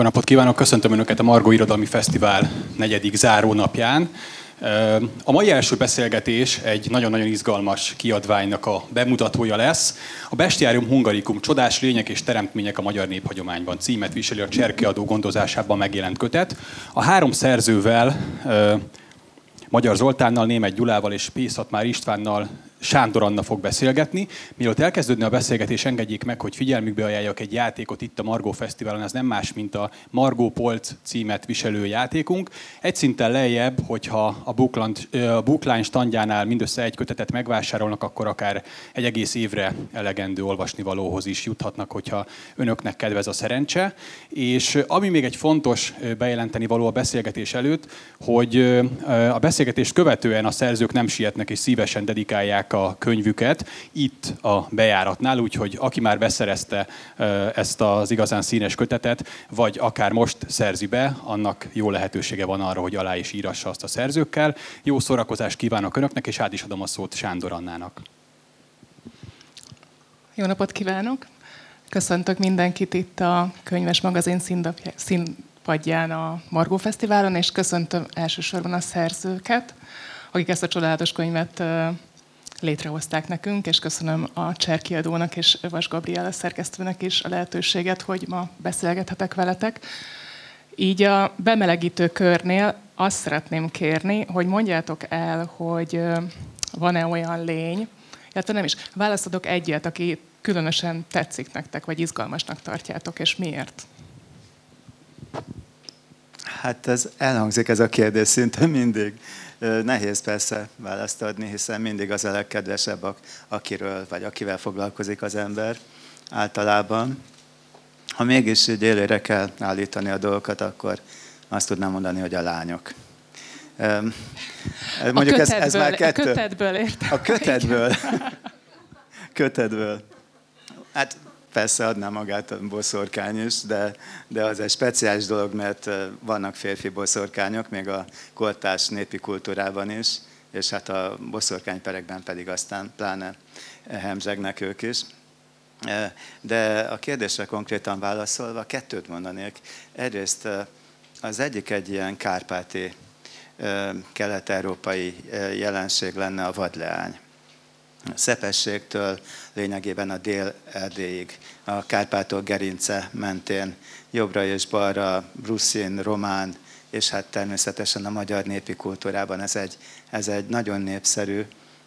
Jó napot kívánok, köszöntöm Önöket a Margó Irodalmi Fesztivál negyedik zárónapján. A mai első beszélgetés egy nagyon-nagyon izgalmas kiadványnak a bemutatója lesz. A Bestiárium Hungarikum Csodás lények és teremtmények a magyar néphagyományban címet viseli a Cserkiadó gondozásában megjelent kötet. A három szerzővel Magyar Zoltánnal, Német Gyulával és Pészatmár Istvánnal Sándor Anna fog beszélgetni. Mielőtt elkezdődne a beszélgetés, engedjék meg, hogy figyelmükbe ajánljak egy játékot itt a Margó Fesztiválon. Ez nem más, mint a Margó Polc címet viselő játékunk. Egy szinten lejjebb, hogyha a Bookline standjánál mindössze egy kötetet megvásárolnak, akkor akár egy egész évre elegendő olvasnivalóhoz is juthatnak, hogyha önöknek kedvez a szerencse. És ami még egy fontos bejelenteni való a beszélgetés előtt, hogy a beszélgetést követően a szerzők nem sietnek és szívesen dedikálják a könyvüket itt a bejáratnál, úgyhogy aki már beszerezte ezt az igazán színes kötetet, vagy akár most szerzi be, annak jó lehetősége van arra, hogy alá is írassa azt a szerzőkkel. Jó szórakozást kívánok Önöknek, és át is adom a szót Sándor Annának. Jó napot kívánok! Köszöntök mindenkit itt a Könyves Magazin színpadján a Margó Fesztiválon, és köszöntöm elsősorban a szerzőket, akik ezt a csodálatos könyvet létrehozták nekünk, és köszönöm a Cserkiadónak és Vas Gabriela szerkesztőnek is a lehetőséget, hogy ma beszélgethetek veletek. Így a bemelegítő körnél azt szeretném kérni, hogy mondjátok el, hogy van-e olyan lény, illetve nem is, választodok egyet, aki különösen tetszik nektek, vagy izgalmasnak tartjátok, és miért? Hát ez elhangzik ez a kérdés szinte mindig. Nehéz persze választ adni, hiszen mindig az a legkedvesebb, akiről vagy akivel foglalkozik az ember általában. Ha mégis így élére kell állítani a dolgokat, akkor azt tudnám mondani, hogy a lányok. Mondjuk a ez, ez már kettő. A kötetből értem. A kötetből. kötetből. Hát persze adná magát a boszorkány is, de, de az egy speciális dolog, mert vannak férfi boszorkányok, még a koltás népi kultúrában is, és hát a boszorkányperekben pedig aztán pláne hemzsegnek ők is. De a kérdésre konkrétan válaszolva kettőt mondanék. Egyrészt az egyik egy ilyen kárpáti kelet-európai jelenség lenne a vadleány Szepességtől lényegében a dél erdélyig, a Kárpátok gerince mentén, jobbra és balra, bruszin, román, és hát természetesen a magyar népi kultúrában ez egy, ez egy nagyon népszerű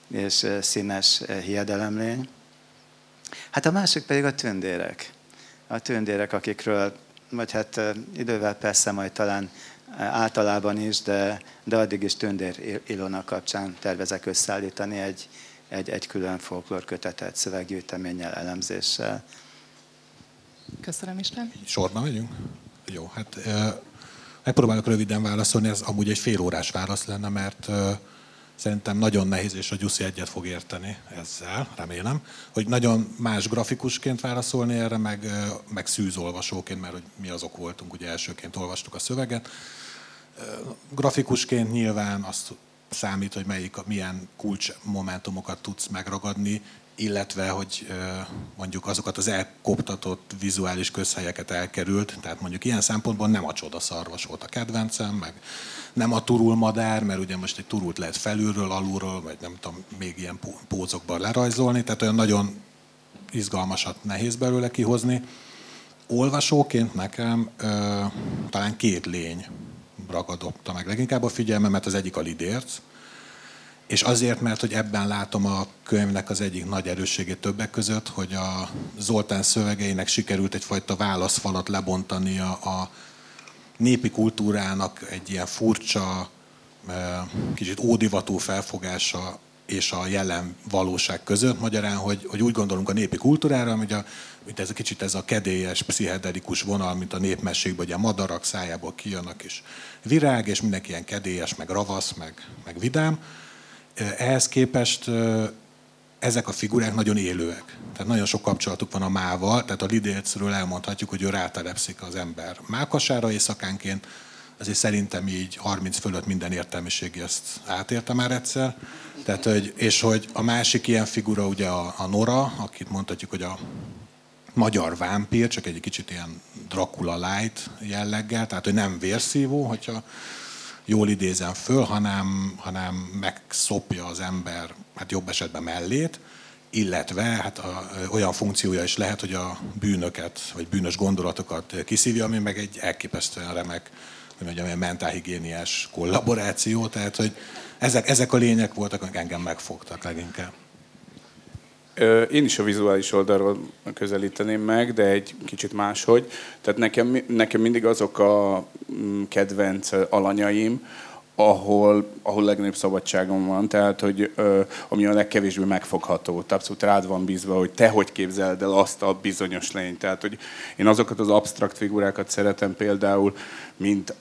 és színes hiedelemlény. Hát a másik pedig a tündérek. A tündérek, akikről, vagy hát idővel persze majd talán általában is, de, de addig is tündér Ilona kapcsán tervezek összeállítani egy, egy, egy külön folklór kötetet szöveggyűjteménnyel, elemzéssel. Köszönöm Isten. Sorban megyünk? Jó, hát megpróbálok röviden válaszolni, ez amúgy egy fél órás válasz lenne, mert szerintem nagyon nehéz, és a Gyuszi egyet fog érteni ezzel, remélem, hogy nagyon más grafikusként válaszolni erre, meg, meg szűzolvasóként, mert hogy mi azok voltunk, ugye elsőként olvastuk a szöveget. Grafikusként nyilván azt számít, hogy melyik, milyen kulcs momentumokat tudsz megragadni, illetve hogy mondjuk azokat az elkoptatott vizuális közhelyeket elkerült. Tehát mondjuk ilyen szempontból nem a csodaszarvas volt a kedvencem, meg nem a turul madár, mert ugye most egy turult lehet felülről, alulról, vagy nem tudom, még ilyen pózokban lerajzolni, tehát olyan nagyon izgalmasat nehéz belőle kihozni. Olvasóként nekem ö, talán két lény ragadott meg leginkább a figyelmemet, az egyik a Lidérc, és azért, mert hogy ebben látom a könyvnek az egyik nagy erősségét többek között, hogy a Zoltán szövegeinek sikerült egyfajta válaszfalat lebontani a, a népi kultúrának egy ilyen furcsa, kicsit ódivatú felfogása és a jelen valóság között. Magyarán, hogy, hogy úgy gondolunk a népi kultúrára, hogy a, mint ez a kicsit ez a kedélyes, pszichedelikus vonal, mint a népmességben, hogy a madarak szájából kijönnek és virág, és mindenki ilyen kedélyes, meg ravasz, meg, meg vidám. Ehhez képest ezek a figurák nagyon élőek. Tehát nagyon sok kapcsolatuk van a mával, tehát a Lidércről elmondhatjuk, hogy ő rátelepszik az ember mákasára éjszakánként, azért szerintem így 30 fölött minden értelmiségi ezt átérte már egyszer. Tehát, hogy, és hogy a másik ilyen figura ugye a, a Nora, akit mondhatjuk, hogy a magyar vámpír, csak egy kicsit ilyen Dracula light jelleggel, tehát hogy nem vérszívó, hogyha jól idézem föl, hanem, hanem megszopja az ember, hát jobb esetben mellét, illetve hát a, olyan funkciója is lehet, hogy a bűnöket, vagy bűnös gondolatokat kiszívja, ami meg egy elképesztően remek, hogy mondjam, mentálhigiéniás kollaboráció, tehát hogy ezek, ezek a lények voltak, amik engem megfogtak leginkább. Én is a vizuális oldalról közelíteném meg, de egy kicsit máshogy. Tehát nekem, nekem mindig azok a mm, kedvenc alanyaim, ahol, ahol legnagyobb szabadságom van, tehát hogy ö, ami a legkevésbé megfogható. Tehát abszolút rád van bízva, hogy te hogy képzeled el azt a bizonyos lényt. Tehát, hogy én azokat az absztrakt figurákat szeretem például, mint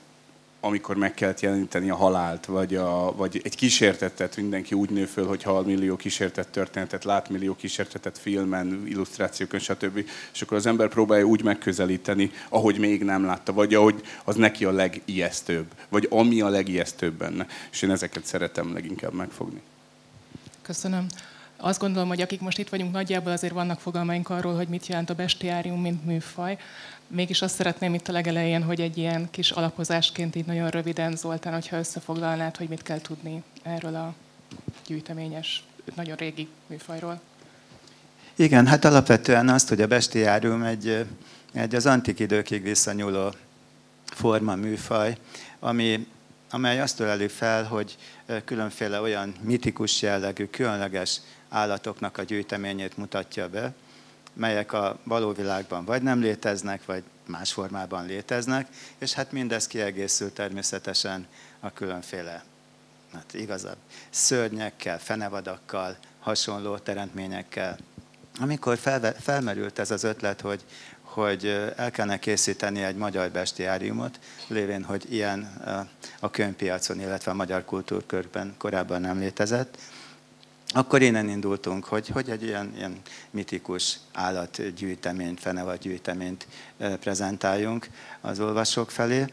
amikor meg kellett jeleníteni a halált, vagy, a, vagy egy kísértetet, mindenki úgy nő föl, hogy hal millió kísértett történetet, lát millió kísértetet filmen, illusztrációkon, stb. És akkor az ember próbálja úgy megközelíteni, ahogy még nem látta, vagy ahogy az neki a legijesztőbb, vagy ami a legijesztőbb benne. És én ezeket szeretem leginkább megfogni. Köszönöm. Azt gondolom, hogy akik most itt vagyunk, nagyjából azért vannak fogalmaink arról, hogy mit jelent a bestiárium, mint műfaj. Mégis azt szeretném itt a legelején, hogy egy ilyen kis alapozásként így nagyon röviden, Zoltán, hogyha összefoglalnád, hogy mit kell tudni erről a gyűjteményes, nagyon régi műfajról. Igen, hát alapvetően azt, hogy a bestiárium egy, egy az antik időkig visszanyúló forma, műfaj, ami, amely azt öleli fel, hogy különféle olyan mitikus jellegű, különleges állatoknak a gyűjteményét mutatja be, melyek a való világban vagy nem léteznek, vagy más formában léteznek, és hát mindez kiegészül természetesen a különféle hát igazabb szörnyekkel, fenevadakkal, hasonló teremtményekkel. Amikor felve, felmerült ez az ötlet, hogy, hogy el kellene készíteni egy magyar bestiáriumot, lévén, hogy ilyen a könyvpiacon, illetve a magyar kultúrkörben korábban nem létezett, akkor innen indultunk, hogy, hogy egy ilyen, ilyen mitikus állatgyűjteményt, fenevad prezentáljunk az olvasók felé,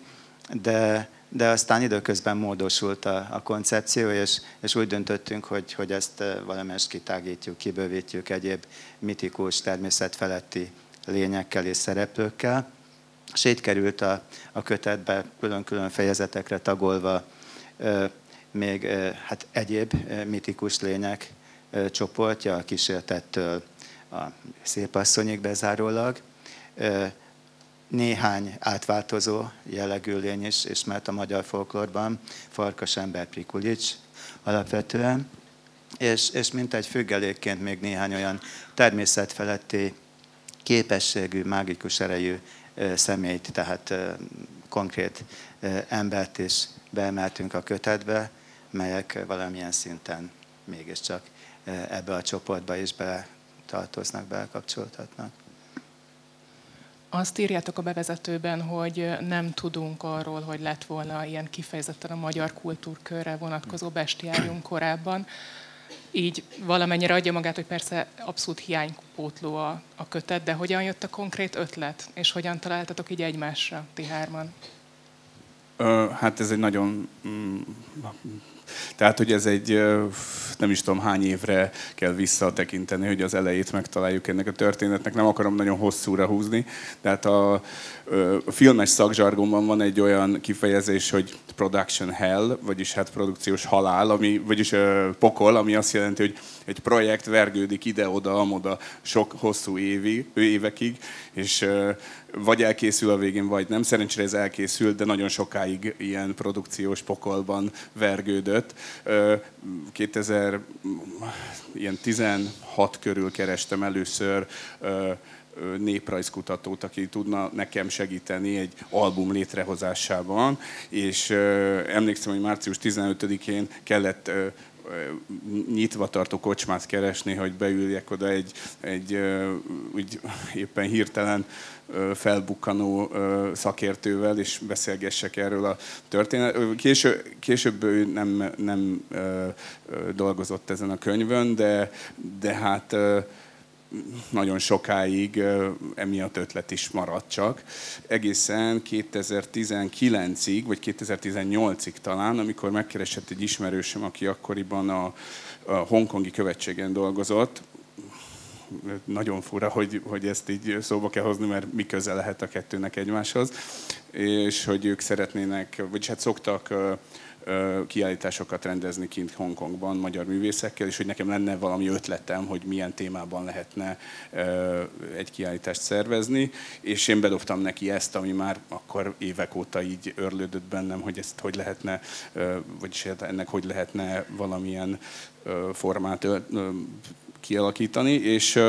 de, de aztán időközben módosult a, a koncepció, és, és úgy döntöttünk, hogy, hogy ezt valamelyest kitágítjuk, kibővítjük egyéb mitikus, természetfeletti lényekkel és szereplőkkel. Így került a, a kötetbe külön-külön fejezetekre tagolva még hát egyéb mitikus lények csoportja, a kísértettől a szépasszonyig bezárólag. Néhány átváltozó jellegű lény is ismert a magyar folklórban, Farkas ember Prikulics alapvetően, és, és mint egy függelékként még néhány olyan természetfeletti képességű, mágikus erejű személyt, tehát konkrét embert is beemeltünk a kötetbe, melyek valamilyen szinten mégiscsak e, ebbe a csoportba is bele tartoznak, belekapcsolódhatnak. Azt írjátok a bevezetőben, hogy nem tudunk arról, hogy lett volna ilyen kifejezetten a magyar kultúrkörre vonatkozó bestiárium korábban. Így valamennyire adja magát, hogy persze abszolút hiánypótló a, a kötet, de hogyan jött a konkrét ötlet, és hogyan találtatok így egymásra, ti hárman? Hát ez egy nagyon mm, tehát, hogy ez egy, nem is tudom hány évre kell visszatekinteni, hogy az elejét megtaláljuk ennek a történetnek. Nem akarom nagyon hosszúra húzni, tehát a, a filmes szakzsargonban van egy olyan kifejezés, hogy production hell, vagyis hát produkciós halál, ami, vagyis uh, pokol, ami azt jelenti, hogy egy projekt vergődik ide-oda, amoda sok hosszú évi, évekig, és uh, vagy elkészül a végén, vagy nem. Szerencsére ez elkészült, de nagyon sokáig ilyen produkciós pokolban vergődött. 2016 körül kerestem először néprajzkutatót, aki tudna nekem segíteni egy album létrehozásában, és emlékszem, hogy március 15-én kellett nyitva tartó kocsmát keresni, hogy beüljek oda egy, egy úgy éppen hirtelen felbukkanó szakértővel, és beszélgessek erről a történet. Késő, később ő nem, nem dolgozott ezen a könyvön, de, de hát nagyon sokáig emiatt ötlet is maradt csak. Egészen 2019-ig, vagy 2018-ig talán, amikor megkeresett egy ismerősöm, aki akkoriban a, hongkongi követségen dolgozott, nagyon fura, hogy, hogy ezt így szóba kell hozni, mert mi köze lehet a kettőnek egymáshoz, és hogy ők szeretnének, vagy hát szoktak kiállításokat rendezni kint Hongkongban magyar művészekkel, és hogy nekem lenne valami ötletem, hogy milyen témában lehetne egy kiállítást szervezni, és én bedobtam neki ezt, ami már akkor évek óta így örlődött bennem, hogy ezt hogy lehetne, vagyis hát ennek hogy lehetne valamilyen formát kialakítani, és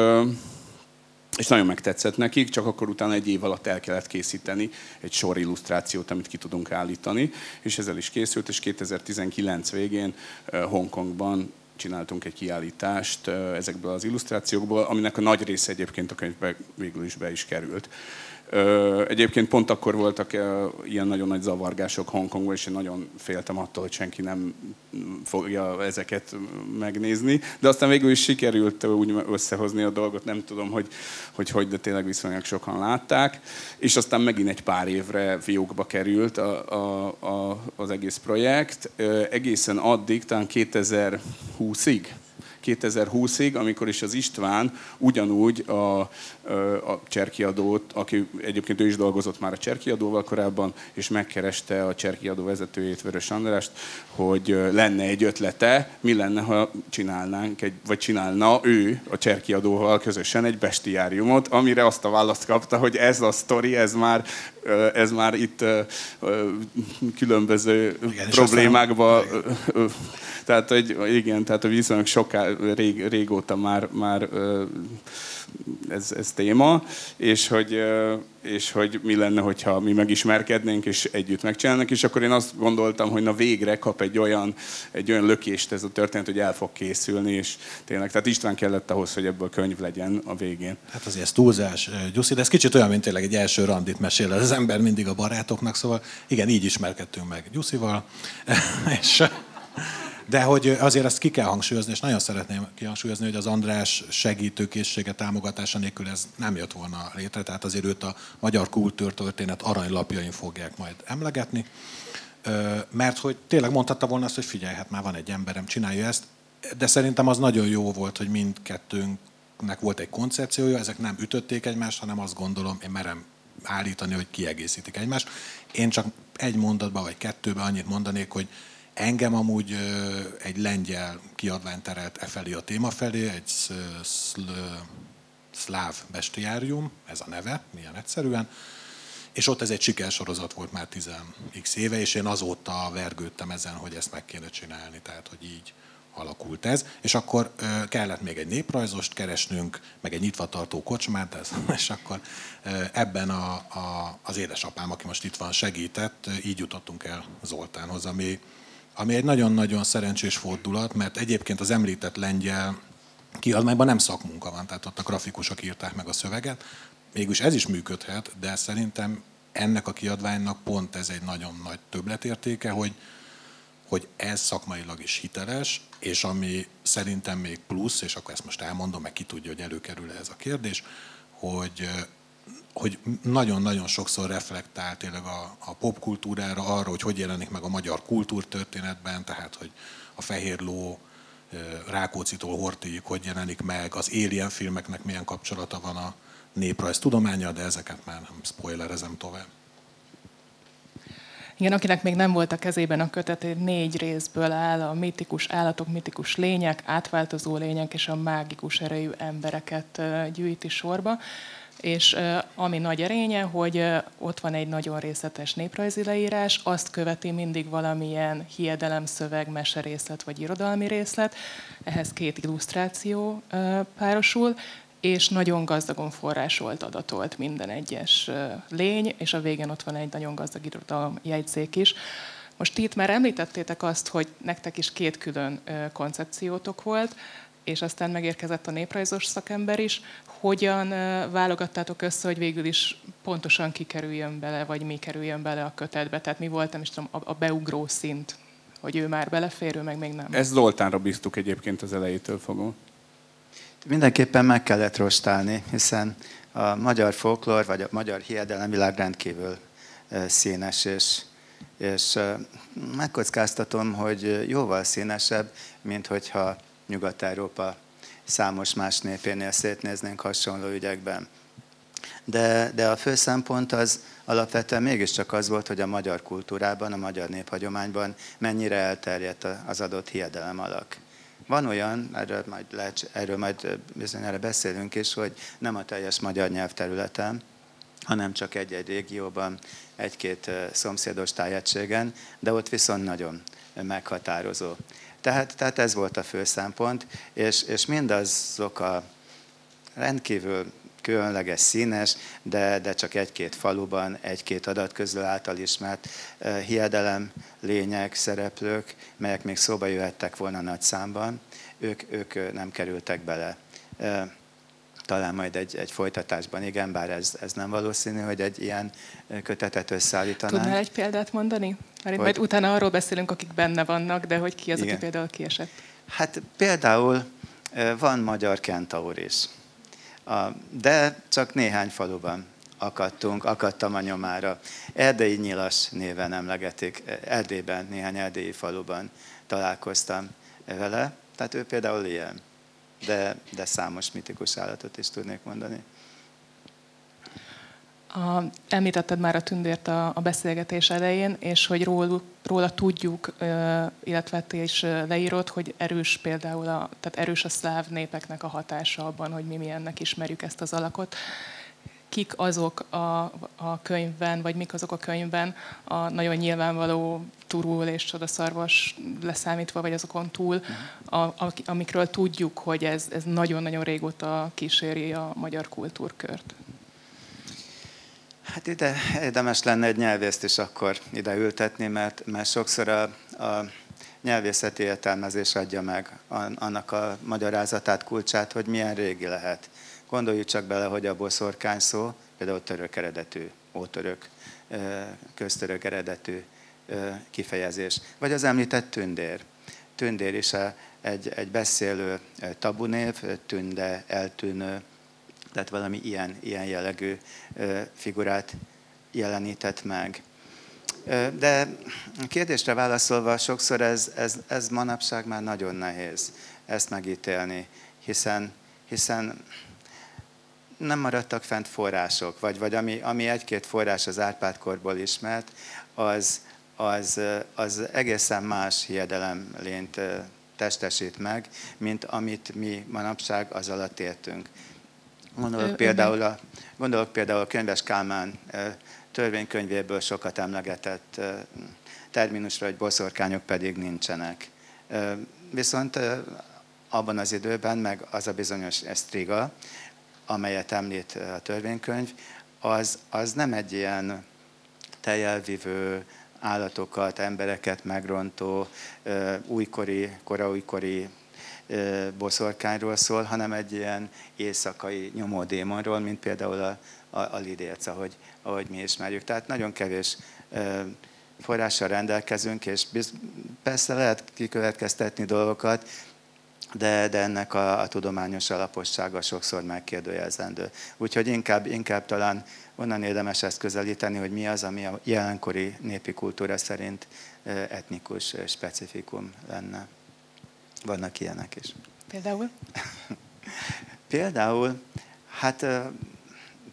és nagyon megtetszett nekik, csak akkor utána egy év alatt el kellett készíteni egy sor illusztrációt, amit ki tudunk állítani, és ezzel is készült, és 2019 végén Hongkongban csináltunk egy kiállítást ezekből az illusztrációkból, aminek a nagy része egyébként a könyvbe végül is be is került. Egyébként pont akkor voltak ilyen nagyon nagy zavargások Hongkongban, és én nagyon féltem attól, hogy senki nem fogja ezeket megnézni. De aztán végül is sikerült úgy összehozni a dolgot, nem tudom, hogy hogy, hogy de tényleg viszonylag sokan látták. És aztán megint egy pár évre fiókba került a, a, a, az egész projekt. Egészen addig, talán 2020-ig, 2020-ig, amikor is az István ugyanúgy a, a cserkiadót, aki egyébként ő is dolgozott már a cserkiadóval korábban, és megkereste a cserkiadó vezetőjét, Vörös Andrást, hogy lenne egy ötlete, mi lenne, ha csinálnánk, egy, vagy csinálna ő a cserkiadóval közösen egy bestiáriumot, amire azt a választ kapta, hogy ez a sztori, ez már, ez már itt különböző igen, problémákba aztán... Tehát, hogy igen, tehát hogy viszonylag soká, rég, régóta már, már ez, ez téma, és hogy, és hogy mi lenne, hogyha mi megismerkednénk, és együtt megcsinálnak, és akkor én azt gondoltam, hogy na végre kap egy olyan, egy olyan lökést ez a történet, hogy el fog készülni, és tényleg, tehát István kellett ahhoz, hogy ebből könyv legyen a végén. Hát azért ez túlzás, Gyuszi, de ez kicsit olyan, mint tényleg egy első randit mesél az ember mindig a barátoknak, szóval igen, így ismerkedtünk meg Gyuszival, és de hogy azért ezt ki kell hangsúlyozni, és nagyon szeretném kihangsúlyozni, hogy az András segítőkészsége, támogatása nélkül ez nem jött volna létre, tehát azért őt a magyar kultúrtörténet aranylapjain fogják majd emlegetni. Mert hogy tényleg mondhatta volna azt, hogy figyelj, hát már van egy emberem, csinálja ezt, de szerintem az nagyon jó volt, hogy mindkettőnknek volt egy koncepciója, ezek nem ütötték egymást, hanem azt gondolom, én merem állítani, hogy kiegészítik egymást. Én csak egy mondatban vagy kettőben annyit mondanék, hogy Engem amúgy egy lengyel kiadvány terelt e felé a téma felé, egy szláv bestiárium, ez a neve, milyen egyszerűen, és ott ez egy sikersorozat volt már 10x éve, és én azóta vergődtem ezen, hogy ezt meg kéne csinálni, tehát hogy így alakult ez, és akkor kellett még egy néprajzost keresnünk, meg egy nyitvatartó kocsmát, ez, és akkor ebben a, a, az édesapám, aki most itt van, segített, így jutottunk el Zoltánhoz, ami ami egy nagyon-nagyon szerencsés fordulat, mert egyébként az említett lengyel kiadványban nem szakmunka van, tehát ott a grafikusok írták meg a szöveget. Mégis ez is működhet, de szerintem ennek a kiadványnak pont ez egy nagyon nagy többletértéke, hogy, hogy ez szakmailag is hiteles, és ami szerintem még plusz, és akkor ezt most elmondom, meg ki tudja, hogy előkerül ez a kérdés, hogy hogy nagyon-nagyon sokszor reflektál tényleg a, a popkultúrára, arra, hogy hogy jelenik meg a magyar kultúrtörténetben, tehát hogy a Fehér Ló, Rákócitól Horthyig hogy jelenik meg, az Alien filmeknek milyen kapcsolata van a néprajz tudománya, de ezeket már nem spoilerezem tovább. Igen, akinek még nem volt a kezében a kötet, négy részből áll, a mitikus állatok, mitikus lények, átváltozó lények és a mágikus erejű embereket gyűjti sorba és ami nagy erénye, hogy ott van egy nagyon részletes néprajzi leírás, azt követi mindig valamilyen hiedelemszöveg, meserészlet vagy irodalmi részlet, ehhez két illusztráció párosul, és nagyon gazdagon forrásolt adatolt minden egyes lény, és a végén ott van egy nagyon gazdag irodalom jegyzék is. Most itt már említettétek azt, hogy nektek is két külön koncepciótok volt és aztán megérkezett a néprajzos szakember is. Hogyan válogattátok össze, hogy végül is pontosan kikerüljön bele, vagy mi kerüljön bele a kötetbe? Tehát mi volt, nem is tudom, a, beugró szint, hogy ő már belefér, ő meg még nem? Ez Zoltánra bíztuk egyébként az elejétől fogva. Mindenképpen meg kellett rostálni, hiszen a magyar folklór, vagy a magyar hiedelemvilág rendkívül színes, és, és megkockáztatom, hogy jóval színesebb, mint hogyha Nyugat-Európa számos más népénél szétnéznénk hasonló ügyekben. De, de a fő szempont az alapvetően mégiscsak az volt, hogy a magyar kultúrában, a magyar néphagyományban mennyire elterjedt az adott hiedelem alak. Van olyan, erről majd, lehet, erről majd bizonyára beszélünk is, hogy nem a teljes magyar nyelvterületen, hanem csak egy-egy régióban, egy-két szomszédos tájegységen, de ott viszont nagyon meghatározó. Tehát, tehát ez volt a fő szempont, és, és mindazok a rendkívül különleges, színes, de, de csak egy-két faluban, egy-két adatközlő által ismert hiedelem, lények, szereplők, melyek még szóba jöhettek volna nagy számban, ők, ők nem kerültek bele. Talán majd egy, egy folytatásban, igen, bár ez, ez nem valószínű, hogy egy ilyen kötetet összeállítanánk. Tudnál egy példát mondani? Mert hogy... majd utána arról beszélünk, akik benne vannak, de hogy ki az, igen. aki például kiesett? Hát például van magyar kentaur is de csak néhány faluban akadtunk, akadtam a nyomára. Erdei nyilas néven emlegetik, Erdélyben, néhány erdélyi faluban találkoztam vele, tehát ő például ilyen, de, de számos mitikus állatot is tudnék mondani. A, említetted már a tündért a, a beszélgetés elején, és hogy róla, róla tudjuk, illetve te is leírod, hogy erős például, a, tehát erős a szláv népeknek a hatása abban, hogy mi milyennek ismerjük ezt az alakot. Kik azok a, a könyvben, vagy mik azok a könyvben a nagyon nyilvánvaló turul és csodaszarvas leszámítva, vagy azokon túl, a, a, amikről tudjuk, hogy ez, ez nagyon-nagyon régóta kíséri a magyar kultúrkört? Hát ide érdemes lenne egy nyelvészt is akkor ide ültetni, mert, mert sokszor a, a nyelvészeti értelmezés adja meg annak a magyarázatát, kulcsát, hogy milyen régi lehet. Gondoljuk csak bele, hogy a boszorkány szó, például török eredetű, ótörök, köztörök eredetű kifejezés. Vagy az említett tündér. Tündér is egy, egy beszélő tabunév, tünde, eltűnő, tehát valami ilyen, ilyen jellegű figurát jelenített meg. De kérdésre válaszolva, sokszor ez, ez, ez manapság már nagyon nehéz ezt megítélni, hiszen, hiszen nem maradtak fent források, vagy, vagy ami, ami egy-két forrás az Árpád-korból ismert, az, az, az egészen más hiedelem lényt testesít meg, mint amit mi manapság az alatt értünk. Gondolok, például a, gondolok például a Könyves Kálmán törvénykönyvéből sokat emlegetett terminusra, hogy boszorkányok pedig nincsenek. Viszont abban az időben, meg az a bizonyos esztriga, amelyet említ a törvénykönyv, az, az nem egy ilyen tejelvivő, állatokat, embereket megrontó, újkori, koraújkori boszorkányról szól, hanem egy ilyen éjszakai nyomódémonról, mint például a, a, a lidérc, ahogy, ahogy mi ismerjük. Tehát nagyon kevés forrással rendelkezünk, és biz, persze lehet kikövetkeztetni dolgokat, de, de ennek a, a tudományos alapossága sokszor megkérdőjelzendő. Úgyhogy inkább, inkább talán onnan érdemes ezt közelíteni, hogy mi az, ami a jelenkori népi kultúra szerint etnikus specifikum lenne. Vannak ilyenek is. Például? Például, hát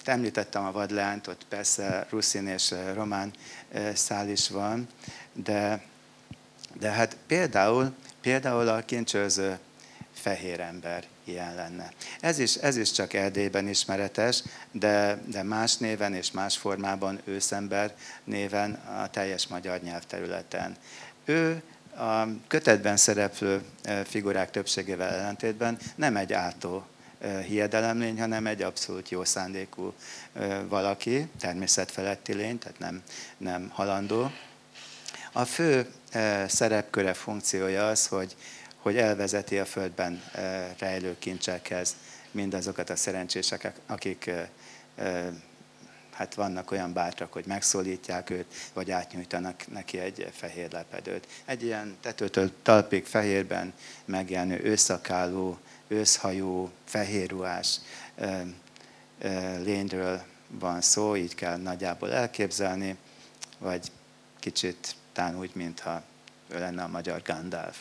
említettem a vadleányt, ott persze ruszin és román szál is van, de, de hát például, például a kincsőző fehér ember ilyen lenne. Ez is, ez is csak Erdélyben ismeretes, de, de más néven és más formában őszember néven a teljes magyar nyelvterületen. Ő a kötetben szereplő figurák többségével ellentétben nem egy átó hiedelemlény, hanem egy abszolút jó szándékú valaki, természetfeletti lény, tehát nem, nem halandó. A fő szerepköre, funkciója az, hogy, hogy elvezeti a földben rejlő kincsekhez mindazokat a szerencséseket, akik hát vannak olyan bátrak, hogy megszólítják őt, vagy átnyújtanak neki egy fehér lepedőt. Egy ilyen tetőtől talpig fehérben megjelenő őszakáló, őszhajú, fehérruhás lényről van szó, így kell nagyjából elképzelni, vagy kicsit tán úgy, mintha ő lenne a magyar Gandalf.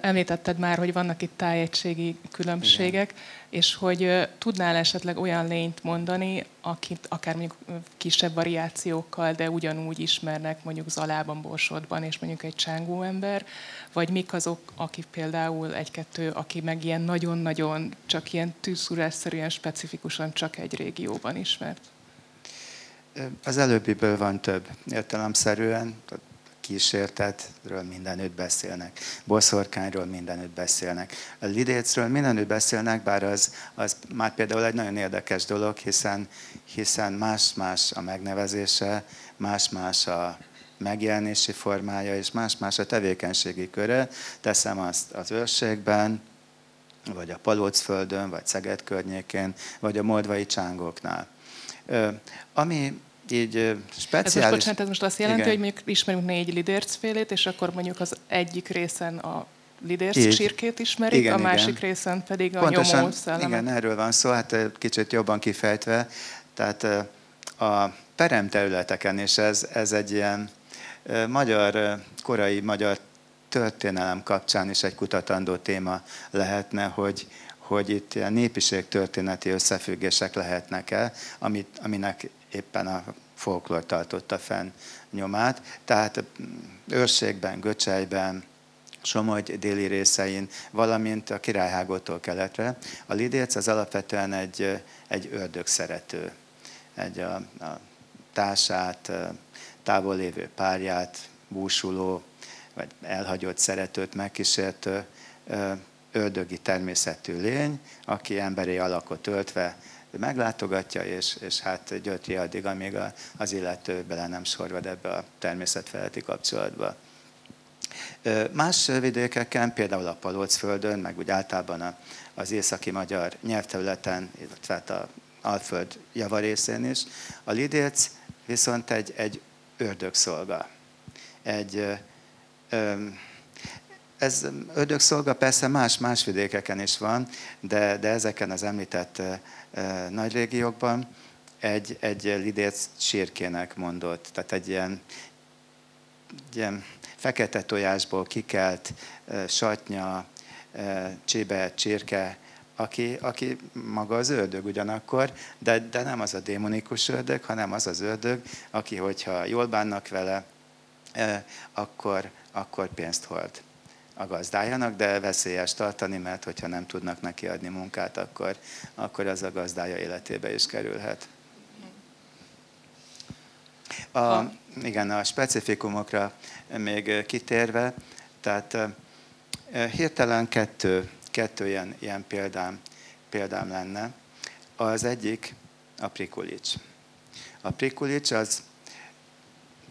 Említetted már, hogy vannak itt tájegységi különbségek, Igen. és hogy tudnál esetleg olyan lényt mondani, akit akár mondjuk kisebb variációkkal, de ugyanúgy ismernek mondjuk Zalában, Borsodban, és mondjuk egy csángó ember, vagy mik azok, akik például egy-kettő, aki meg ilyen nagyon-nagyon, csak ilyen tűzszúrásszerűen, specifikusan csak egy régióban ismert? Az előbbiből van több értelemszerűen, kísértetről mindenütt beszélnek, boszorkányról mindenütt beszélnek. A lidécről mindenütt beszélnek, bár az, az már például egy nagyon érdekes dolog, hiszen, hiszen más-más a megnevezése, más-más a megjelenési formája, és más-más a tevékenységi köre. Teszem azt az őrségben, vagy a Palócföldön, vagy Szeged környékén, vagy a moldvai csángoknál. Ami így speciális... Ez most, bocsánat, ez most azt jelenti, Igen. hogy mondjuk ismerünk négy lidércfélét, és akkor mondjuk az egyik részen a lidérc így. sírkét ismerik, igen, a másik igen. részen pedig a Pontosan, nyomó szellemet. Igen, erről van szó, hát kicsit jobban kifejtve. Tehát a peremterületeken, és ez, ez egy ilyen magyar, korai magyar történelem kapcsán is egy kutatandó téma lehetne, hogy, hogy itt ilyen népiség történeti összefüggések lehetnek-e, amit, aminek éppen a folklór tartotta fenn nyomát. Tehát őrségben, Göcselyben, Somogy déli részein, valamint a királyhágótól keletre. A lidérc az alapvetően egy, egy ördög szerető, egy a, a társát, távol lévő párját, búsuló, vagy elhagyott szeretőt megkísértő ördögi természetű lény, aki emberi alakot öltve meglátogatja, és, és hát gyötri addig, amíg az illető bele nem sorvad ebbe a természetfeletti kapcsolatba. Más vidékeken, például a Palócföldön, meg úgy általában az északi magyar nyelvterületen, illetve hát a Alföld javarészén is, a lidéc viszont egy, egy ördögszolga. Egy, ez ördögszolga persze más-más vidékeken is van, de, de ezeken az említett nagy régiókban egy, egy lidérc sírkének mondott, tehát egy ilyen, ilyen fekete tojásból kikelt satnya, csébe, csirke, aki, aki maga az ördög ugyanakkor, de, de nem az a démonikus ördög, hanem az az ördög, aki, hogyha jól bánnak vele, akkor, akkor pénzt hord a gazdájának, de veszélyes tartani, mert hogyha nem tudnak neki adni munkát, akkor, akkor az a gazdája életébe is kerülhet. A, igen, a specifikumokra még kitérve, tehát hirtelen kettő, kettő ilyen, ilyen példám, példám lenne. Az egyik a prikulics. A prikulics az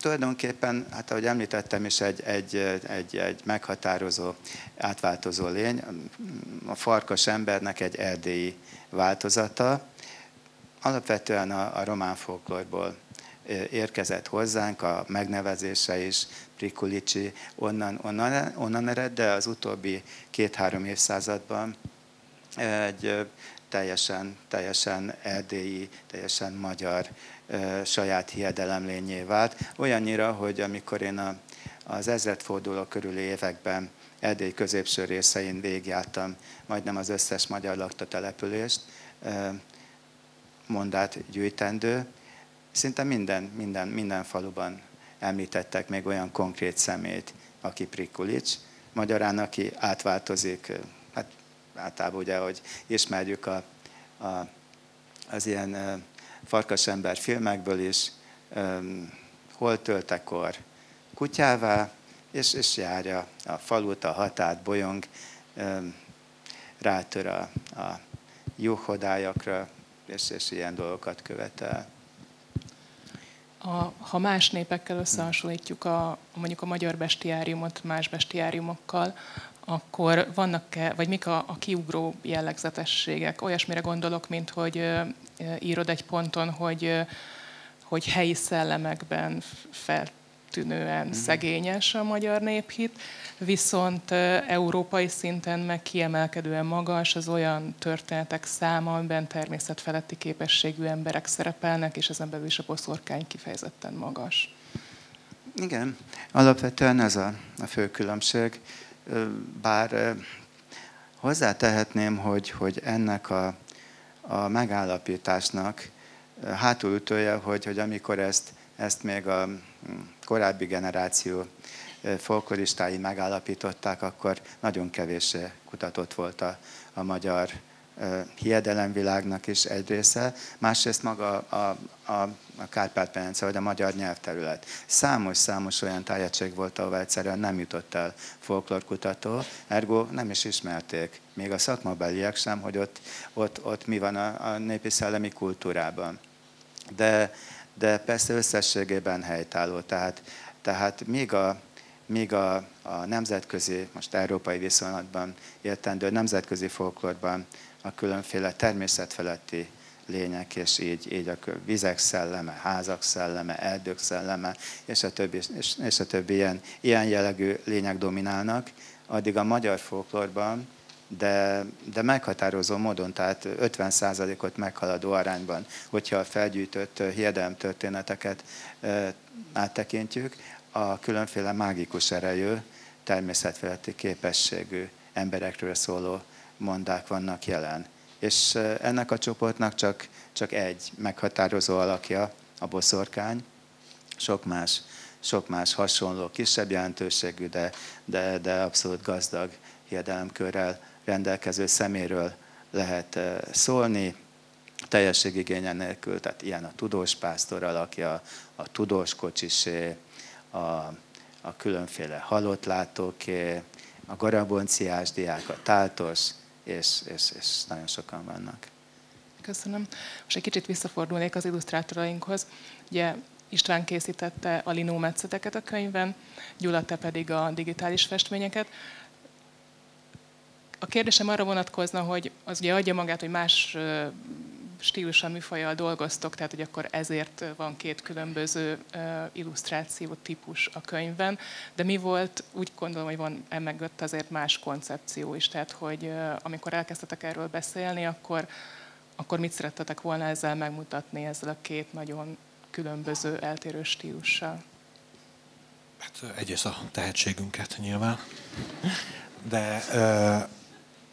tulajdonképpen, hát ahogy említettem is, egy, egy, egy, egy meghatározó, átváltozó lény. A farkas embernek egy erdélyi változata. Alapvetően a, a román folklorból érkezett hozzánk, a megnevezése is, Prikulicsi, onnan, onnan, onnan ered, de az utóbbi két-három évszázadban egy teljesen, teljesen erdélyi, teljesen magyar saját hiedelemlényé vált. Olyannyira, hogy amikor én a, az ezredforduló körüli években Erdély középső részein végigjártam majdnem az összes magyar lakta települést, mondát gyűjtendő, szinte minden, minden, minden faluban említettek még olyan konkrét szemét, aki Prikulics, magyarán, aki átváltozik, általában ugye, hogy ismerjük a, a, az ilyen farkasember filmekből is, hol töltekor kutyává, és, és járja a falut, a hatát, bolyong, rátör a, a juhodájakra, és, és ilyen dolgokat követel. A, ha más népekkel összehasonlítjuk a, mondjuk a magyar bestiáriumot más bestiáriumokkal, akkor vannak-e, vagy mik a, a kiugró jellegzetességek? Olyasmire gondolok, mint hogy írod egy ponton, hogy, hogy helyi szellemekben feltűnően mm. szegényes a magyar néphit, viszont európai szinten meg kiemelkedően magas az olyan történetek száma, amiben természetfeletti képességű emberek szerepelnek, és ezen belül is a boszorkány kifejezetten magas. Igen, alapvetően ez a, a fő különbség. Bár hozzátehetném, hogy, hogy ennek a, a megállapításnak hátulütője, hogy, hogy amikor ezt, ezt még a hm, korábbi generáció folkloristái megállapították, akkor nagyon kevés kutatott volt a, a magyar hiedelemvilágnak is egy része, másrészt maga a, a, a Kárpát-medence, vagy a magyar nyelvterület. Számos-számos olyan tájegység volt, ahol egyszerűen nem jutott el folklorkutató, ergo nem is ismerték, még a szakmabeliek sem, hogy ott, ott, ott mi van a, a népi szellemi kultúrában. De, de persze összességében helytálló, tehát, tehát még a, míg a, a nemzetközi, most európai viszonylatban értendő nemzetközi folklorban a különféle természetfeletti lények, és így, így a vizek szelleme, házak szelleme, erdők szelleme, és a többi, és, és a többi ilyen, ilyen jellegű lények dominálnak, addig a magyar folklorban, de, de meghatározó módon, tehát 50%-ot meghaladó arányban, hogyha a felgyűjtött hiedelem történeteket áttekintjük, a különféle mágikus erejű, természetfeletti képességű emberekről szóló mondák vannak jelen. És ennek a csoportnak csak, csak egy meghatározó alakja, a boszorkány, sok más, sok más hasonló, kisebb jelentőségű, de, de, de abszolút gazdag hiedelemkörrel rendelkező szeméről lehet szólni, teljességigénye nélkül, tehát ilyen a tudós pásztor alakja, a tudós kocsisé, a, a különféle halottlátóké, a garabonciás diák, a táltos, és, és, és nagyon sokan vannak. Köszönöm. Most egy kicsit visszafordulnék az illusztrátorainkhoz. Ugye István készítette a linómetszeteket a könyvben, Gyula te pedig a digitális festményeket. A kérdésem arra vonatkozna, hogy az ugye adja magát, hogy más stílusan, műfajjal dolgoztok, tehát hogy akkor ezért van két különböző illusztráció típus a könyvben, de mi volt, úgy gondolom, hogy van emögött azért más koncepció is, tehát hogy amikor elkezdtetek erről beszélni, akkor, akkor mit szerettetek volna ezzel megmutatni, ezzel a két nagyon különböző, eltérő stílussal? Hát egyrészt a tehetségünket nyilván, de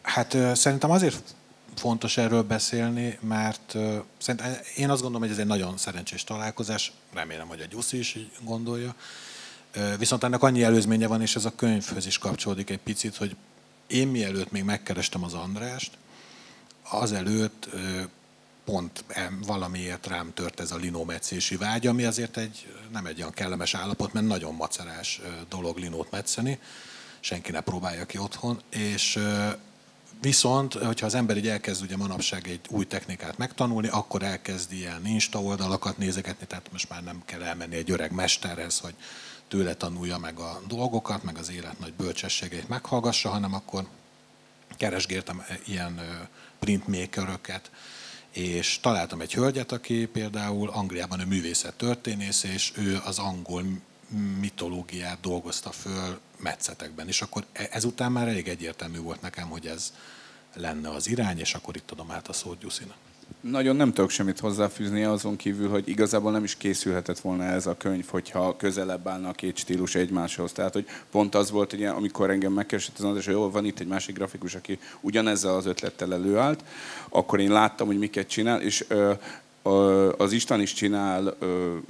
hát szerintem azért fontos erről beszélni, mert szerintem én azt gondolom, hogy ez egy nagyon szerencsés találkozás, remélem, hogy a Gyuszi is így gondolja. Viszont ennek annyi előzménye van, és ez a könyvhöz is kapcsolódik egy picit, hogy én mielőtt még megkerestem az Andrást, azelőtt pont valamiért rám tört ez a linómetszési vágy, ami azért egy, nem egy olyan kellemes állapot, mert nagyon macerás dolog linót metszeni, senki ne próbálja ki otthon, és Viszont, hogyha az ember így elkezd ugye manapság egy új technikát megtanulni, akkor elkezd ilyen Insta oldalakat nézegetni, tehát most már nem kell elmenni egy öreg mesterhez, hogy tőle tanulja meg a dolgokat, meg az élet nagy bölcsességeit meghallgassa, hanem akkor keresgéltem ilyen printmakeröket, és találtam egy hölgyet, aki például Angliában a művészet történész, és ő az angol mitológiát dolgozta föl metszetekben. És akkor e- ezután már elég egyértelmű volt nekem, hogy ez lenne az irány, és akkor itt adom át a szót Gyuszinak. Nagyon nem tudok semmit hozzáfűzni azon kívül, hogy igazából nem is készülhetett volna ez a könyv, hogyha közelebb állna a két stílus egymáshoz. Tehát, hogy pont az volt, hogy amikor engem megkeresett az András, hogy jó, van itt egy másik grafikus, aki ugyanezzel az ötlettel előállt, akkor én láttam, hogy miket csinál, és az István is csinál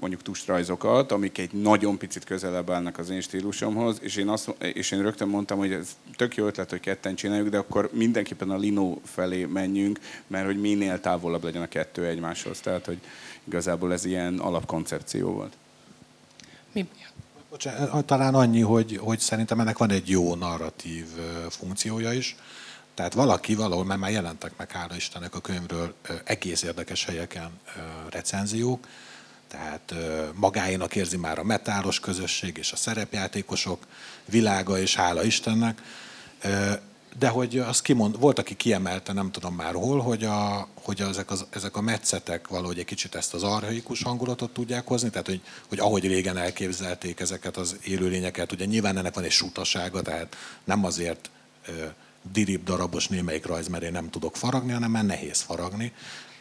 mondjuk tustrajzokat, amik egy nagyon picit közelebb állnak az én stílusomhoz, és én, azt, és én rögtön mondtam, hogy ez tök jó ötlet, hogy ketten csináljuk, de akkor mindenképpen a Lino felé menjünk, mert hogy minél távolabb legyen a kettő egymáshoz. Tehát, hogy igazából ez ilyen alapkoncepció volt. Mi? Bocsánat, talán annyi, hogy, hogy szerintem ennek van egy jó narratív funkciója is tehát valaki valahol, mert már jelentek meg, hála Istennek a könyvről egész érdekes helyeken recenziók, tehát magáénak érzi már a metálos közösség és a szerepjátékosok világa, és hála Istennek. De hogy az kimond, volt, aki kiemelte, nem tudom már hol, hogy, a, hogy ezek, az, ezek a metszetek valahogy egy kicsit ezt az arhaikus hangulatot tudják hozni, tehát hogy, hogy ahogy régen elképzelték ezeket az élőlényeket, ugye nyilván ennek van egy sutasága, tehát nem azért dirib darabos némelyik rajz, mert én nem tudok faragni, hanem mert nehéz faragni.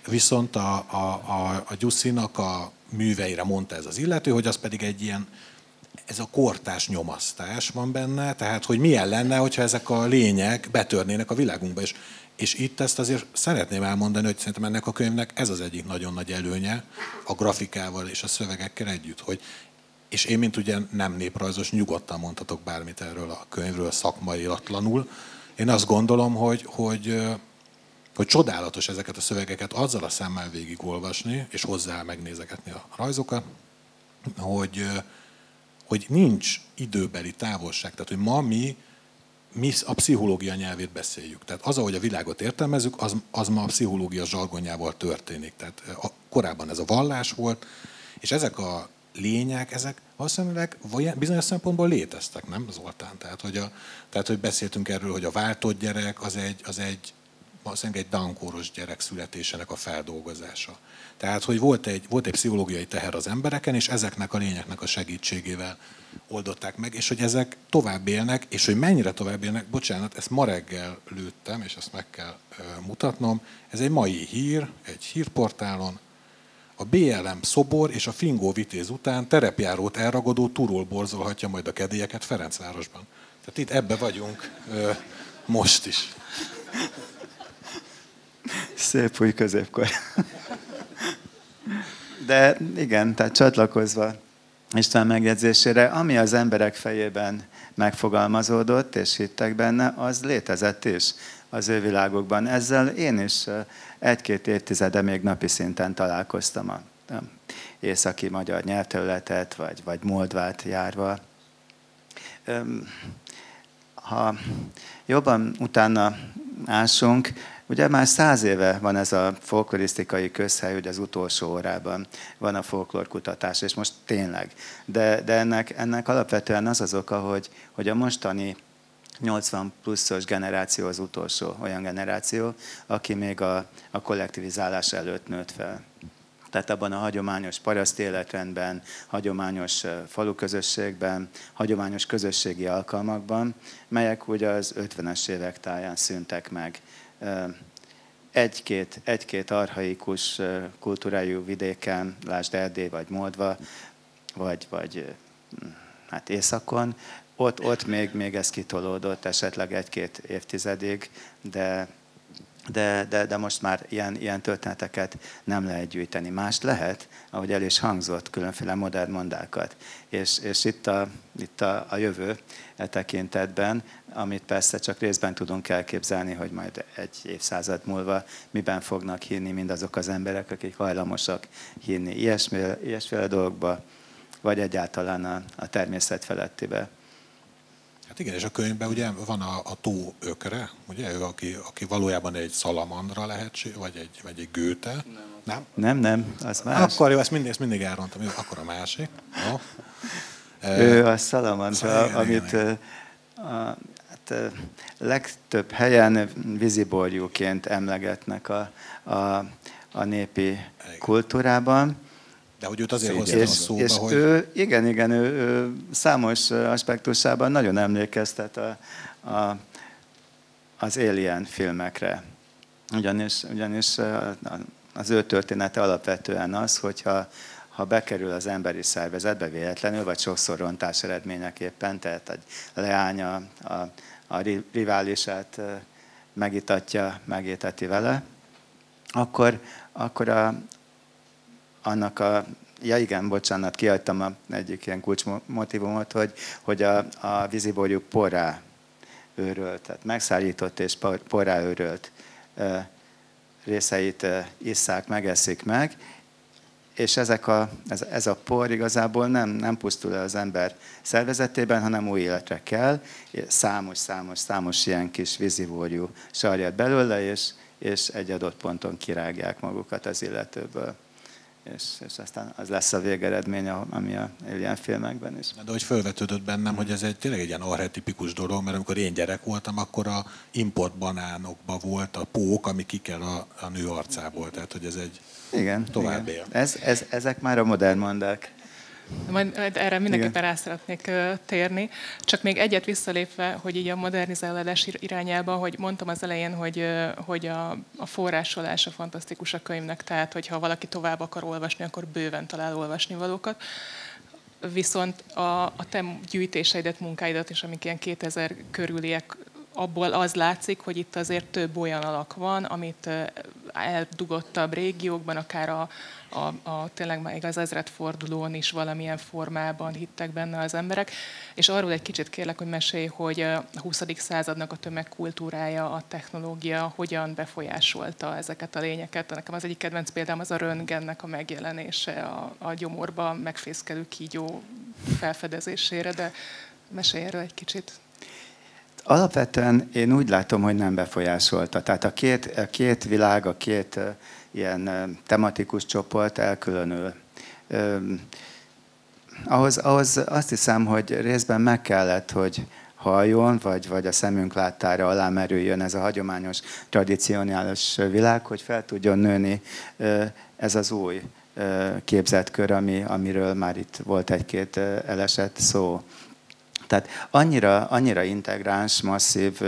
Viszont a, a, a, a Gyuszinak a műveire mondta ez az illető, hogy az pedig egy ilyen ez a kortás nyomasztás van benne, tehát hogy milyen lenne, hogyha ezek a lények betörnének a világunkba. És, és itt ezt azért szeretném elmondani, hogy szerintem ennek a könyvnek ez az egyik nagyon nagy előnye a grafikával és a szövegekkel együtt, hogy és én, mint ugye nem néprajzos, nyugodtan mondhatok bármit erről a könyvről szakmai atlanul. Én azt gondolom, hogy, hogy, hogy csodálatos ezeket a szövegeket azzal a szemmel végigolvasni, és hozzá megnézegetni a rajzokat, hogy, hogy nincs időbeli távolság. Tehát, hogy ma mi, mi a pszichológia nyelvét beszéljük. Tehát az, ahogy a világot értelmezzük, az, az ma a pszichológia zsargonjával történik. Tehát a, korábban ez a vallás volt, és ezek a lények, ezek valószínűleg bizonyos szempontból léteztek, nem Zoltán? Tehát hogy, a, tehát, hogy beszéltünk erről, hogy a váltott gyerek az egy, az egy valószínűleg egy dankóros gyerek születésének a feldolgozása. Tehát, hogy volt egy, volt egy pszichológiai teher az embereken, és ezeknek a lényeknek a segítségével oldották meg, és hogy ezek tovább élnek, és hogy mennyire tovább élnek, bocsánat, ezt ma reggel lőttem, és ezt meg kell mutatnom, ez egy mai hír, egy hírportálon, a BLM szobor és a Fingó vitéz után terepjárót elragadó turul borzolhatja majd a kedélyeket Ferencvárosban. Tehát itt ebbe vagyunk ö, most is. Szép új középkor. De igen, tehát csatlakozva István megjegyzésére, ami az emberek fejében megfogalmazódott, és hittek benne, az létezett is az ő világokban. Ezzel én is egy-két évtizede még napi szinten találkoztam a északi magyar nyelvterületet, vagy, vagy Moldvát járva. Ha jobban utána ásunk, Ugye már száz éve van ez a folklorisztikai közhely, hogy az utolsó órában van a folklorkutatás, és most tényleg. De, de ennek, ennek alapvetően az az oka, hogy, hogy a mostani 80 pluszos generáció az utolsó olyan generáció, aki még a, a kollektivizálás előtt nőtt fel. Tehát abban a hagyományos paraszt életrendben, hagyományos faluközösségben, hagyományos közösségi alkalmakban, melyek ugye az 50-es évek táján szűntek meg. Egy-két, egy-két arhaikus kultúrájú vidéken, lásd Erdély vagy Moldva, vagy, vagy hát északon, ott, ott még, még ez kitolódott esetleg egy-két évtizedig, de, de, de, de most már ilyen, ilyen történeteket nem lehet gyűjteni. Mást lehet, ahogy el is hangzott, különféle modern mondákat. És, és itt, a, itt a, a jövő e tekintetben, amit persze csak részben tudunk elképzelni, hogy majd egy évszázad múlva miben fognak hinni mindazok az emberek, akik hajlamosak hinni ilyesféle, ilyesféle dolgokba, vagy egyáltalán a, a természet felettibe. Hát igen, és a könyvben ugye van a, a tó ökre, ugye, ő, aki, aki valójában egy szalamandra lehetség, vagy egy, vagy egy gőte. Nem? Nem, nem, az más. Akkor jó, ezt mindig, ezt mindig elrontam, jó, akkor a másik. Jó. Ő a szalamandra, igen, amit igen, igen. A, hát, legtöbb helyen víziborjúként emlegetnek a, a, a népi igen. kultúrában. De hogy őt azért hoztam szóba, és hogy... Ő, igen, igen, ő, ő számos aspektusában nagyon emlékeztet a, a, az Alien filmekre. Ugyanis, ugyanis az ő története alapvetően az, hogyha ha bekerül az emberi szervezetbe véletlenül, vagy sokszor rontás eredményeképpen, tehát egy leánya a, a riválisát megitatja, megéteti vele, akkor, akkor a, annak a Ja igen, bocsánat, kiadtam egyik ilyen kulcsmotivumot, hogy, hogy a, a víziborjuk porrá őrölt, tehát megszállított és porrá őrölt részeit isszák, megeszik meg, és ezek a, ez, ez a por igazából nem, nem pusztul el az ember szervezetében, hanem új életre kell. Számos, számos, számos ilyen kis vízivórjú sarjad belőle, és, és egy adott ponton kirágják magukat az illetőből és, és aztán az lesz a végeredmény, ami a ilyen filmekben is. De hogy felvetődött bennem, hogy ez egy tényleg egy ilyen arhetipikus dolog, mert amikor én gyerek voltam, akkor a import banánokban volt a pók, ami kikel a, a nő arcából, tehát hogy ez egy igen, tovább igen. él. Ez, ez, ezek már a modern mondák. Majd, erre mindenképpen rá szeretnék térni. Csak még egyet visszalépve, hogy így a modernizálódás irányába, hogy mondtam az elején, hogy, hogy a, a forrásolása fantasztikus a könyvnek, tehát hogyha valaki tovább akar olvasni, akkor bőven talál olvasni valókat. viszont a, a te gyűjtéseidet, munkáidat is, amik ilyen 2000 körüliek, abból az látszik, hogy itt azért több olyan alak van, amit eldugottabb régiókban, akár a, a, a tényleg még az ezredfordulón is valamilyen formában hittek benne az emberek. És arról egy kicsit kérlek, hogy mesélj, hogy a 20. századnak a tömegkultúrája, a technológia hogyan befolyásolta ezeket a lényeket. Nekem az egyik kedvenc példám az a röntgennek a megjelenése, a, a gyomorba megfészkelő kígyó felfedezésére, de mesélj erről egy kicsit. Alapvetően én úgy látom, hogy nem befolyásolta. Tehát a két, a két világ, a két ilyen tematikus csoport elkülönül. Ahhoz, ahhoz azt hiszem, hogy részben meg kellett, hogy halljon, vagy, vagy a szemünk láttára alá merüljön ez a hagyományos, tradicionális világ, hogy fel tudjon nőni ez az új képzetkör, ami, amiről már itt volt egy-két elesett szó. Tehát annyira, annyira integráns, masszív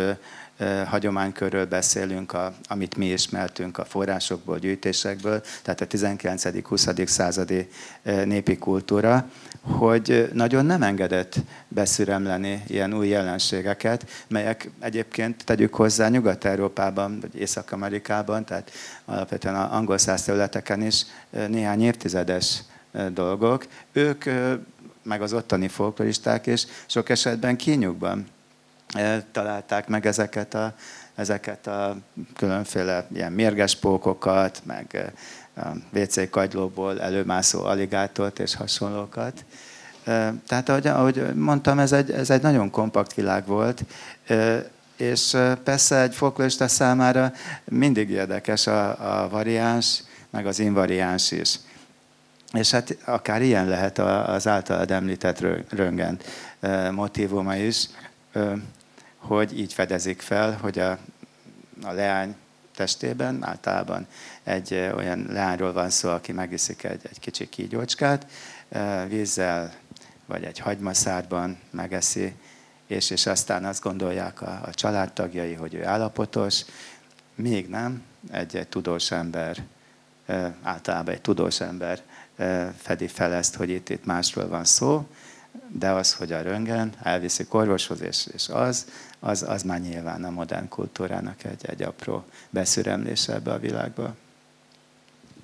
hagyománykörről beszélünk, a, amit mi ismertünk a forrásokból, gyűjtésekből, tehát a 19.-20. századi népi kultúra, hogy nagyon nem engedett beszüremleni ilyen új jelenségeket, melyek egyébként tegyük hozzá Nyugat-Európában, vagy Észak-Amerikában, tehát alapvetően angol száz területeken is néhány évtizedes dolgok. Ők meg az ottani folkloristák is sok esetben kínjukban találták meg ezeket a, ezeket a különféle ilyen mérges pókokat, meg a WC kagylóból előmászó aligátort és hasonlókat. Tehát ahogy, ahogy mondtam, ez egy, ez egy nagyon kompakt világ volt, és persze egy folklorista számára mindig érdekes a, a variáns, meg az invariáns is. És hát akár ilyen lehet az általad említett röngen motivuma is, hogy így fedezik fel, hogy a, a leány testében általában egy olyan leányról van szó, aki megiszik egy, egy kicsi kígyócskát, vízzel vagy egy hagymaszárban megeszi, és, és aztán azt gondolják a, a családtagjai, hogy ő állapotos, még nem, egy, egy tudós ember, általában egy tudós ember fedi fel ezt, hogy itt, itt másról van szó, de az, hogy a röngen elviszi orvoshoz, és, és az, az, az már nyilván a modern kultúrának egy, egy apró beszüremlése ebbe a világba.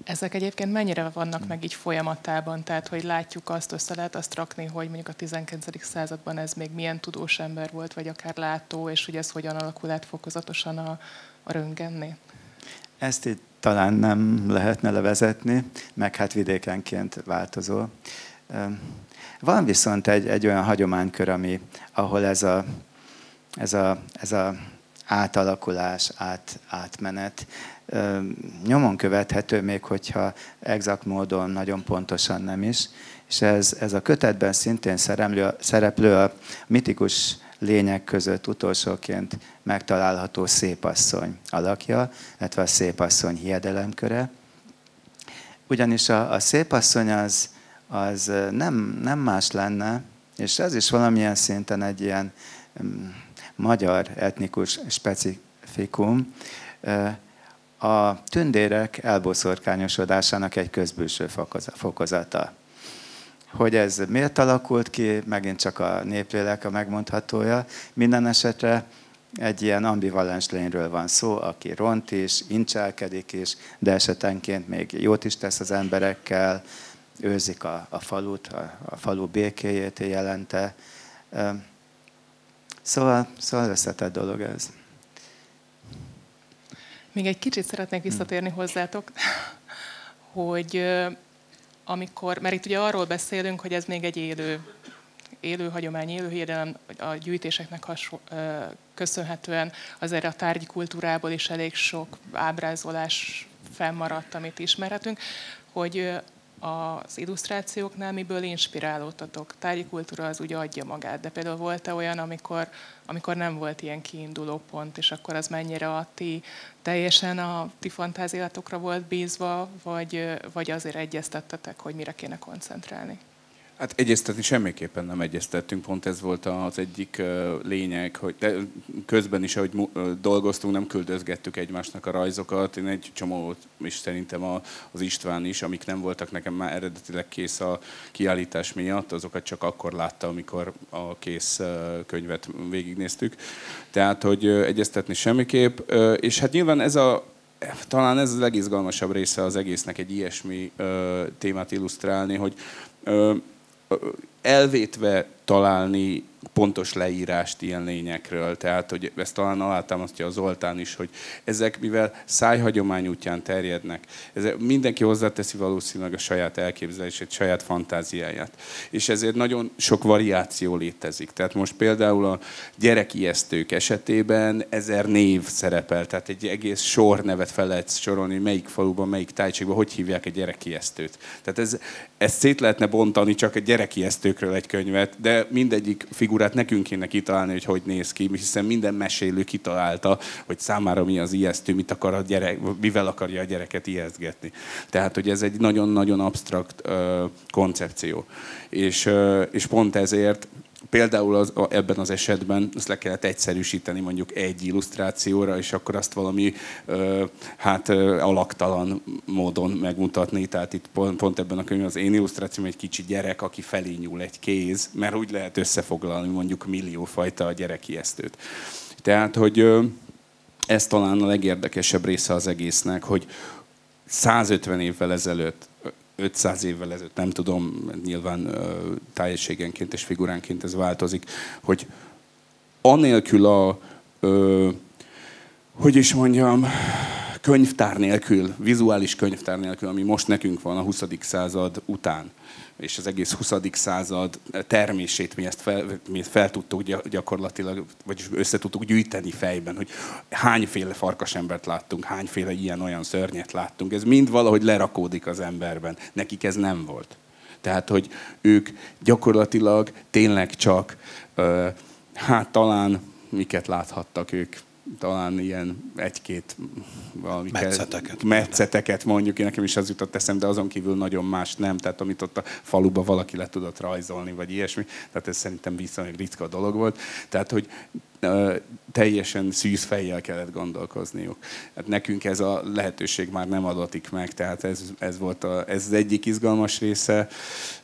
Ezek egyébként mennyire vannak meg így folyamatában? Tehát, hogy látjuk azt, össze lehet azt rakni, hogy mondjuk a 19. században ez még milyen tudós ember volt, vagy akár látó, és hogy ez hogyan alakul át fokozatosan a, a röngenné? Ezt itt talán nem lehetne levezetni, meg hát vidékenként változó. Van viszont egy, egy olyan hagyománykör, ami, ahol ez a, ez a, ez a átalakulás, át, átmenet nyomon követhető, még hogyha exakt módon nagyon pontosan nem is. És ez, ez a kötetben szintén szereplő, a mitikus lények között utolsóként megtalálható szépasszony alakja, illetve a szépasszony hiedelemköre. Ugyanis a, a szépasszony az, az nem, nem más lenne, és ez is valamilyen szinten egy ilyen um, magyar etnikus specifikum, a tündérek elboszorkányosodásának egy közbülső fokozata. Hogy ez miért alakult ki, megint csak a néplélek a megmondhatója. Minden esetre egy ilyen ambivalens lényről van szó, aki ront is, incselkedik is, de esetenként még jót is tesz az emberekkel, őzik a, a falut, a, a falu békéjét jelente. Szóval, szóval összetett dolog ez. Még egy kicsit szeretnék visszatérni hozzátok, hogy amikor, mert itt ugye arról beszélünk, hogy ez még egy élő, élő hagyomány, élő hiedelem, a gyűjtéseknek hasonl, köszönhetően azért a tárgyi kultúrából is elég sok ábrázolás fennmaradt, amit ismerhetünk, hogy az illusztrációknál miből inspirálódtatok? Tárgyi kultúra az úgy adja magát, de például volt-e olyan, amikor, amikor nem volt ilyen kiinduló pont, és akkor az mennyire a ti, teljesen a ti fantáziátokra volt bízva, vagy, vagy azért egyeztettetek, hogy mire kéne koncentrálni? Hát egyeztetni semmiképpen nem egyeztettünk, pont ez volt az egyik lényeg, hogy de közben is, ahogy dolgoztunk, nem küldözgettük egymásnak a rajzokat. Én egy csomó is szerintem az István is, amik nem voltak nekem már eredetileg kész a kiállítás miatt, azokat csak akkor látta, amikor a kész könyvet végignéztük. Tehát, hogy egyeztetni semmiképp. És hát nyilván ez a talán ez a legizgalmasabb része az egésznek egy ilyesmi témát illusztrálni, hogy uh, elvétve találni pontos leírást ilyen lényekről. Tehát, hogy ezt talán alátámasztja a Zoltán is, hogy ezek, mivel szájhagyomány útján terjednek, ezek mindenki hozzáteszi valószínűleg a saját elképzelését, saját fantáziáját. És ezért nagyon sok variáció létezik. Tehát most például a gyerekijesztők esetében ezer név szerepel, tehát egy egész sor nevet fel lehet sorolni, melyik faluban, melyik tájcségben, hogy hívják egy gyerekijesztőt. Tehát ez, ezt szét lehetne bontani csak a gyerekijesztőkről egy könyvet, de mindegyik figurát nekünk kéne kitalálni, hogy hogy néz ki, hiszen minden mesélő kitalálta, hogy számára mi az ijesztő, mit akar a gyerek, mivel akarja a gyereket ijesztgetni. Tehát, hogy ez egy nagyon-nagyon absztrakt ö, koncepció. És, ö, és pont ezért például az, ebben az esetben azt le kellett egyszerűsíteni mondjuk egy illusztrációra, és akkor azt valami hát alaktalan módon megmutatni. Tehát itt pont, pont ebben a könyvben az én illusztrációm egy kicsi gyerek, aki felé nyúl egy kéz, mert úgy lehet összefoglalni mondjuk milliófajta a gyerekijesztőt. Tehát, hogy ez talán a legérdekesebb része az egésznek, hogy 150 évvel ezelőtt 500 évvel ezelőtt, nem tudom, nyilván tájegységenként és figuránként ez változik, hogy anélkül a, ö, hogy is mondjam, könyvtár nélkül, vizuális könyvtár nélkül, ami most nekünk van a 20. század után, és az egész 20. század termését mi ezt fel, mi fel tudtuk gyakorlatilag, vagyis össze tudtuk gyűjteni fejben, hogy hányféle farkasembert láttunk, hányféle ilyen-olyan szörnyet láttunk. Ez mind valahogy lerakódik az emberben. Nekik ez nem volt. Tehát, hogy ők gyakorlatilag tényleg csak, hát talán miket láthattak ők, talán ilyen egy-két valami metszeteket. metszeteket mondjuk, én nekem is az jutott eszem, de azon kívül nagyon más nem, tehát amit ott a faluba valaki le tudott rajzolni, vagy ilyesmi, tehát ez szerintem viszonylag ritka dolog volt. Tehát, hogy uh, teljesen szűz fejjel kellett gondolkozniuk. Hát nekünk ez a lehetőség már nem adatik meg, tehát ez, ez volt a, ez az egyik izgalmas része.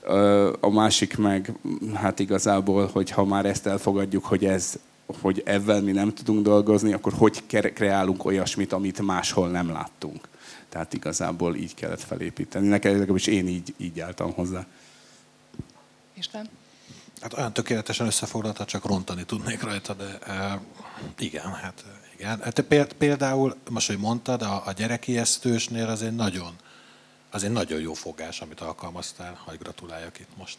Uh, a másik meg, hát igazából, hogy ha már ezt elfogadjuk, hogy ez hogy ebben mi nem tudunk dolgozni, akkor hogy kreálunk olyasmit, amit máshol nem láttunk. Tehát igazából így kellett felépíteni. Nekem legalábbis én így, így álltam hozzá. Isten? Hát olyan tökéletesen összefoglalta, csak rontani tudnék rajta, de uh, igen, hát igen. Hát például, most, hogy mondtad, a, a gyerekijesztősnél az egy nagyon, az egy nagyon jó fogás, amit alkalmaztál, hogy gratuláljak itt most.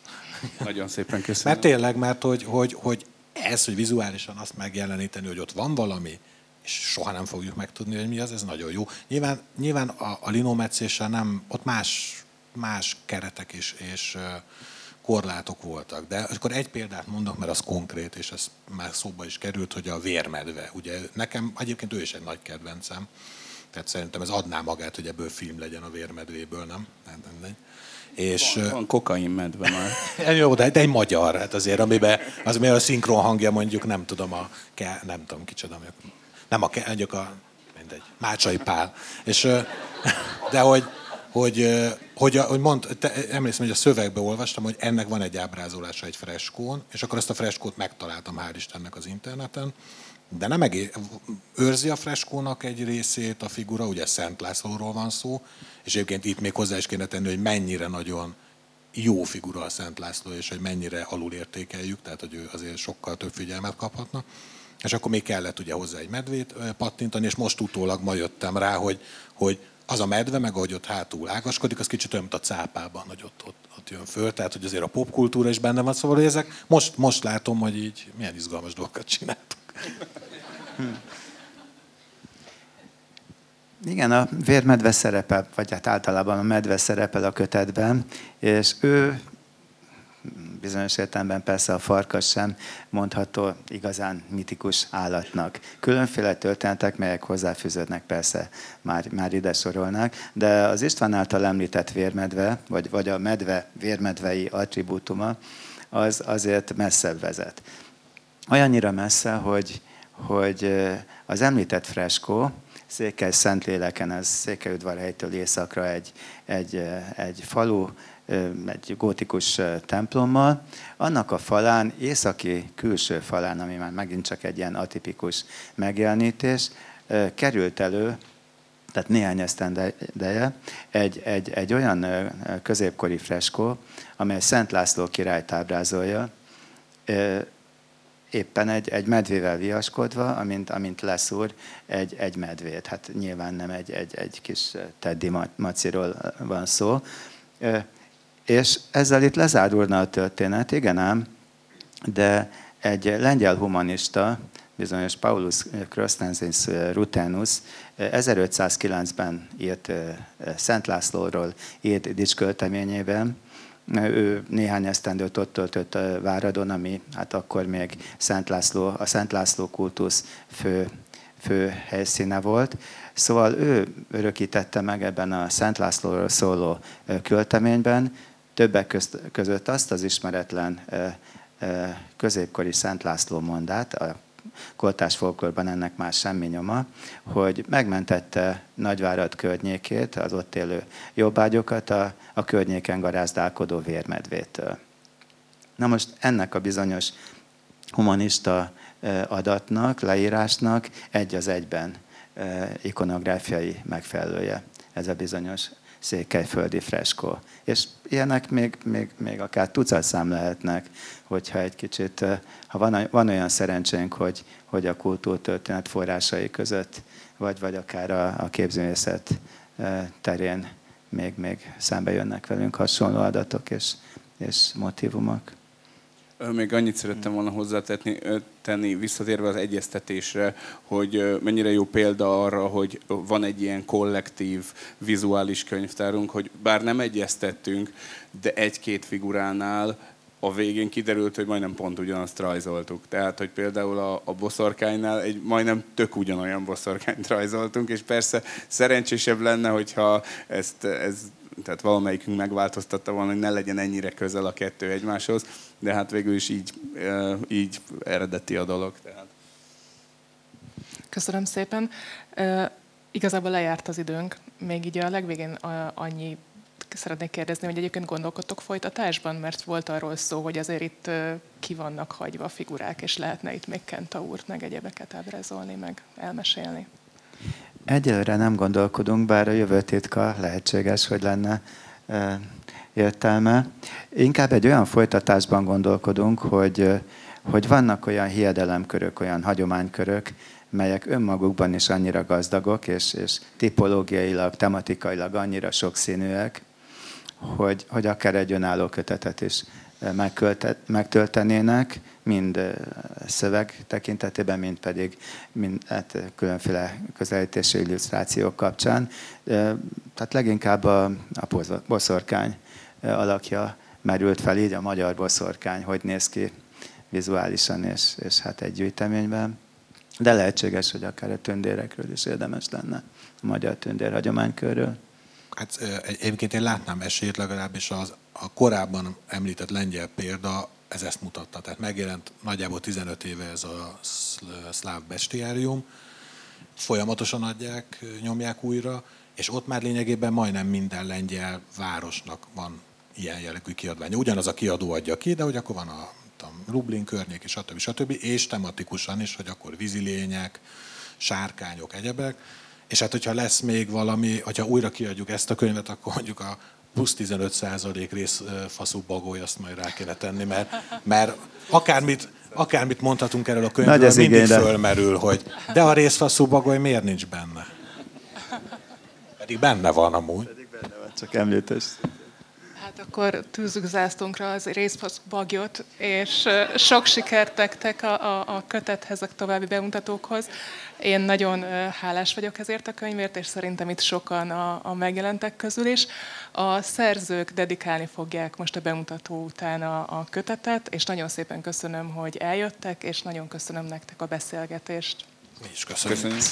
Nagyon szépen köszönöm. Mert tényleg, mert hogy, hogy, hogy ez, hogy vizuálisan azt megjeleníteni, hogy ott van valami, és soha nem fogjuk megtudni, hogy mi az, ez nagyon jó. Nyilván, nyilván a, a linometszéssel nem, ott más, más keretek és, és korlátok voltak. De akkor egy példát mondok, mert az konkrét, és ez már szóba is került, hogy a vérmedve. Ugye nekem egyébként ő is egy nagy kedvencem. Tehát szerintem ez adná magát, hogy ebből film legyen a vérmedvéből, nem? Nem, nem, nem. És, van, van kokain medve már. Jó, de, de egy magyar, hát azért, amiben az miért a szinkron hangja mondjuk nem tudom a, ke, nem tudom kicsoda, nem a, mondjuk a, mindegy, Mácsai Pál. És, de hogy, hogy, hogy, hogy mond, te, emlékszem, hogy a szövegbe olvastam, hogy ennek van egy ábrázolása egy freskón, és akkor ezt a freskót megtaláltam, hál' Istennek az interneten, de nem egész, őrzi a freskónak egy részét a figura, ugye Szent Lászlóról van szó, és egyébként itt még hozzá is kéne tenni, hogy mennyire nagyon jó figura a Szent László, és hogy mennyire alulértékeljük, tehát hogy ő azért sokkal több figyelmet kaphatna. És akkor még kellett ugye hozzá egy medvét pattintani, és most utólag ma jöttem rá, hogy, hogy az a medve, meg ahogy ott hátul ágaskodik, az kicsit olyan, mint a cápában, hogy ott, ott, ott jön föl, tehát hogy azért a popkultúra is benne van, szóval hogy ezek most, most látom, hogy így milyen izgalmas dolgokat csináltuk. Igen, a vérmedve szerepel, vagy hát általában a medve szerepel a kötetben, és ő bizonyos értelemben persze a farkas sem mondható igazán mitikus állatnak. Különféle történetek, melyek hozzáfűződnek persze már, már ide sorolnak, de az István által említett vérmedve, vagy, vagy a medve vérmedvei attribútuma, az azért messzebb vezet. Olyannyira messze, hogy, hogy az említett freskó, Székely Szentléleken, ez Székelyudvarhelytől északra egy, egy, egy falu, egy gótikus templommal. Annak a falán, északi külső falán, ami már megint csak egy ilyen atipikus megjelenítés, került elő, tehát néhány esztendeje, egy, egy, egy olyan középkori freskó, amely Szent László királyt ábrázolja, éppen egy, egy medvével viaskodva, amint, amint leszúr egy, egy medvét. Hát nyilván nem egy, egy, egy kis Teddy maciról van szó. És ezzel itt lezárulna a történet, igen ám, de egy lengyel humanista, bizonyos Paulus Krostensis Rutenus 1509-ben írt Szent Lászlóról írt dicskölteményében, ő néhány esztendőt ott töltött Váradon, ami hát akkor még Szent László, a Szent László kultusz fő, fő helyszíne volt. Szóval ő örökítette meg ebben a Szent Lászlóról szóló költeményben, többek között azt az ismeretlen középkori Szent László mondát, a koltás folklórban ennek már semmi nyoma, hogy megmentette Nagyvárad környékét, az ott élő jobbágyokat a, a környéken garázdálkodó vérmedvétől. Na most ennek a bizonyos humanista adatnak, leírásnak egy az egyben ikonográfiai megfelelője ez a bizonyos székelyföldi freskó. És ilyenek még, még, még akár tucat szám lehetnek, hogyha egy kicsit, ha van, van olyan szerencsénk, hogy, hogy a kultúrtörténet forrásai között, vagy, vagy akár a, a képzőművészet terén még, még szembe jönnek velünk hasonló adatok és, és motivumok. Még annyit szerettem volna hozzátenni, tenni, visszatérve az egyeztetésre, hogy mennyire jó példa arra, hogy van egy ilyen kollektív vizuális könyvtárunk, hogy bár nem egyeztettünk, de egy-két figuránál a végén kiderült, hogy majdnem pont ugyanazt rajzoltuk. Tehát, hogy például a, a boszorkánynál egy majdnem tök ugyanolyan boszorkányt rajzoltunk, és persze szerencsésebb lenne, hogyha ezt, ez tehát valamelyikünk megváltoztatta volna, hogy ne legyen ennyire közel a kettő egymáshoz, de hát végül is így, így eredeti a dolog. Tehát. Köszönöm szépen. Igazából lejárt az időnk. Még így a legvégén annyi szeretnék kérdezni, hogy egyébként gondolkodtok folytatásban, mert volt arról szó, hogy azért itt ki vannak hagyva figurák, és lehetne itt még Kentaurt, meg egyebeket ábrázolni, meg elmesélni. Egyelőre nem gondolkodunk, bár a jövő titka lehetséges, hogy lenne értelme. Inkább egy olyan folytatásban gondolkodunk, hogy, hogy vannak olyan hiedelemkörök, olyan hagyománykörök, melyek önmagukban is annyira gazdagok, és, és tipológiailag, tematikailag annyira sokszínűek, hogy, hogy akár egy önálló kötetet is megtöltenének, mind szöveg tekintetében, mind pedig mind, hát, különféle közelítési illusztrációk kapcsán. Tehát leginkább a, a boszorkány alakja merült fel, így a magyar boszorkány, hogy néz ki vizuálisan, és, és hát egy gyűjteményben. De lehetséges, hogy akár a tündérekről is érdemes lenne, a magyar tündér hagyománykörről. Hát egyébként én látnám esélyt legalábbis az, a korábban említett lengyel példa, ez ezt mutatta. Tehát megjelent nagyjából 15 éve ez a szláv bestiárium, folyamatosan adják, nyomják újra, és ott már lényegében majdnem minden lengyel városnak van ilyen jellegű kiadványa. Ugyanaz a kiadó adja ki, de hogy akkor van a tudom, Lublin környék, és stb. stb. És tematikusan is, hogy akkor vízilények, sárkányok, egyebek. És hát, hogyha lesz még valami, hogyha újra kiadjuk ezt a könyvet, akkor mondjuk a plusz 15 százalék részfaszú bagoly, azt majd rá kéne tenni, mert, mert akármit, akármit mondhatunk erről a könyvről, Nagy mindig igényre. fölmerül, hogy de a részfaszú bagoly miért nincs benne? Pedig benne van amúgy. Pedig benne van, csak említés. Hát akkor tűzzük zászlónkra az részbagyot, és ö, sok sikert nektek a, a, a kötethez, a további bemutatókhoz. Én nagyon hálás vagyok ezért a könyvért, és szerintem itt sokan a, a megjelentek közül is. A szerzők dedikálni fogják most a bemutató után a, a kötetet, és nagyon szépen köszönöm, hogy eljöttek, és nagyon köszönöm nektek a beszélgetést. Mi is köszönjük. Köszönjük.